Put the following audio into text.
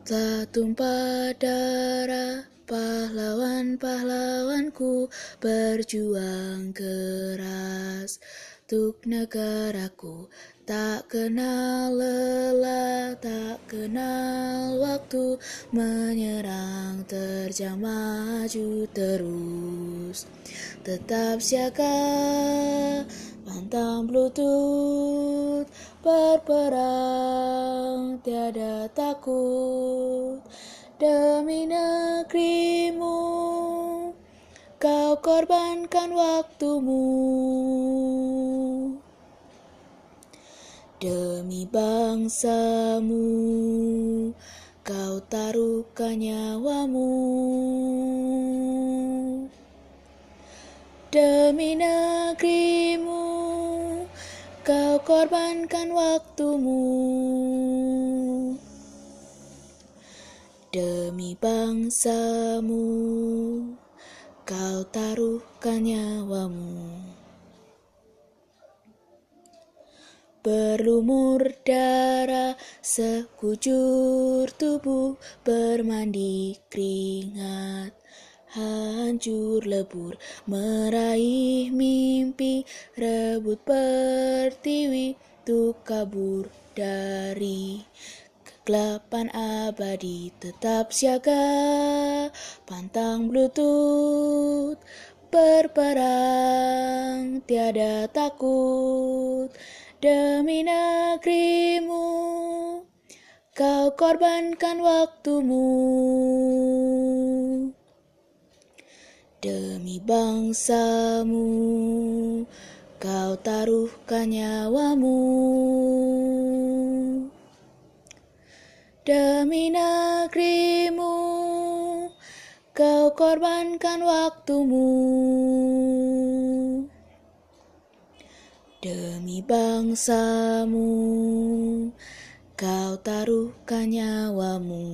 Tak tumpah darah pahlawan-pahlawanku berjuang keras. Untuk negaraku tak kenal lelah, tak kenal waktu. Menyerang terjang maju terus. Tetap siaga, pantang bluetooth Berperang tiada takut. Demi negerimu Kau korbankan waktumu. Demi bangsamu Kau taruhkan nyawamu. Demi negerimu Kau korbankan waktumu. Demi bangsamu Kau taruhkan nyawamu. Berlumur darah sekujur tubuh bermandi keringat Hancur lebur meraih mimpi rebut pertiwi Untuk kabur dari kegelapan abadi. Tetap siaga pantang bluetooth Berperang tiada takut. Demi negerimu Kau korbankan waktumu Demi bangsamu Kau taruhkan nyawamu Demi negerimu Kau korbankan waktumu Demi bangsamu, kau taruhkan nyawamu.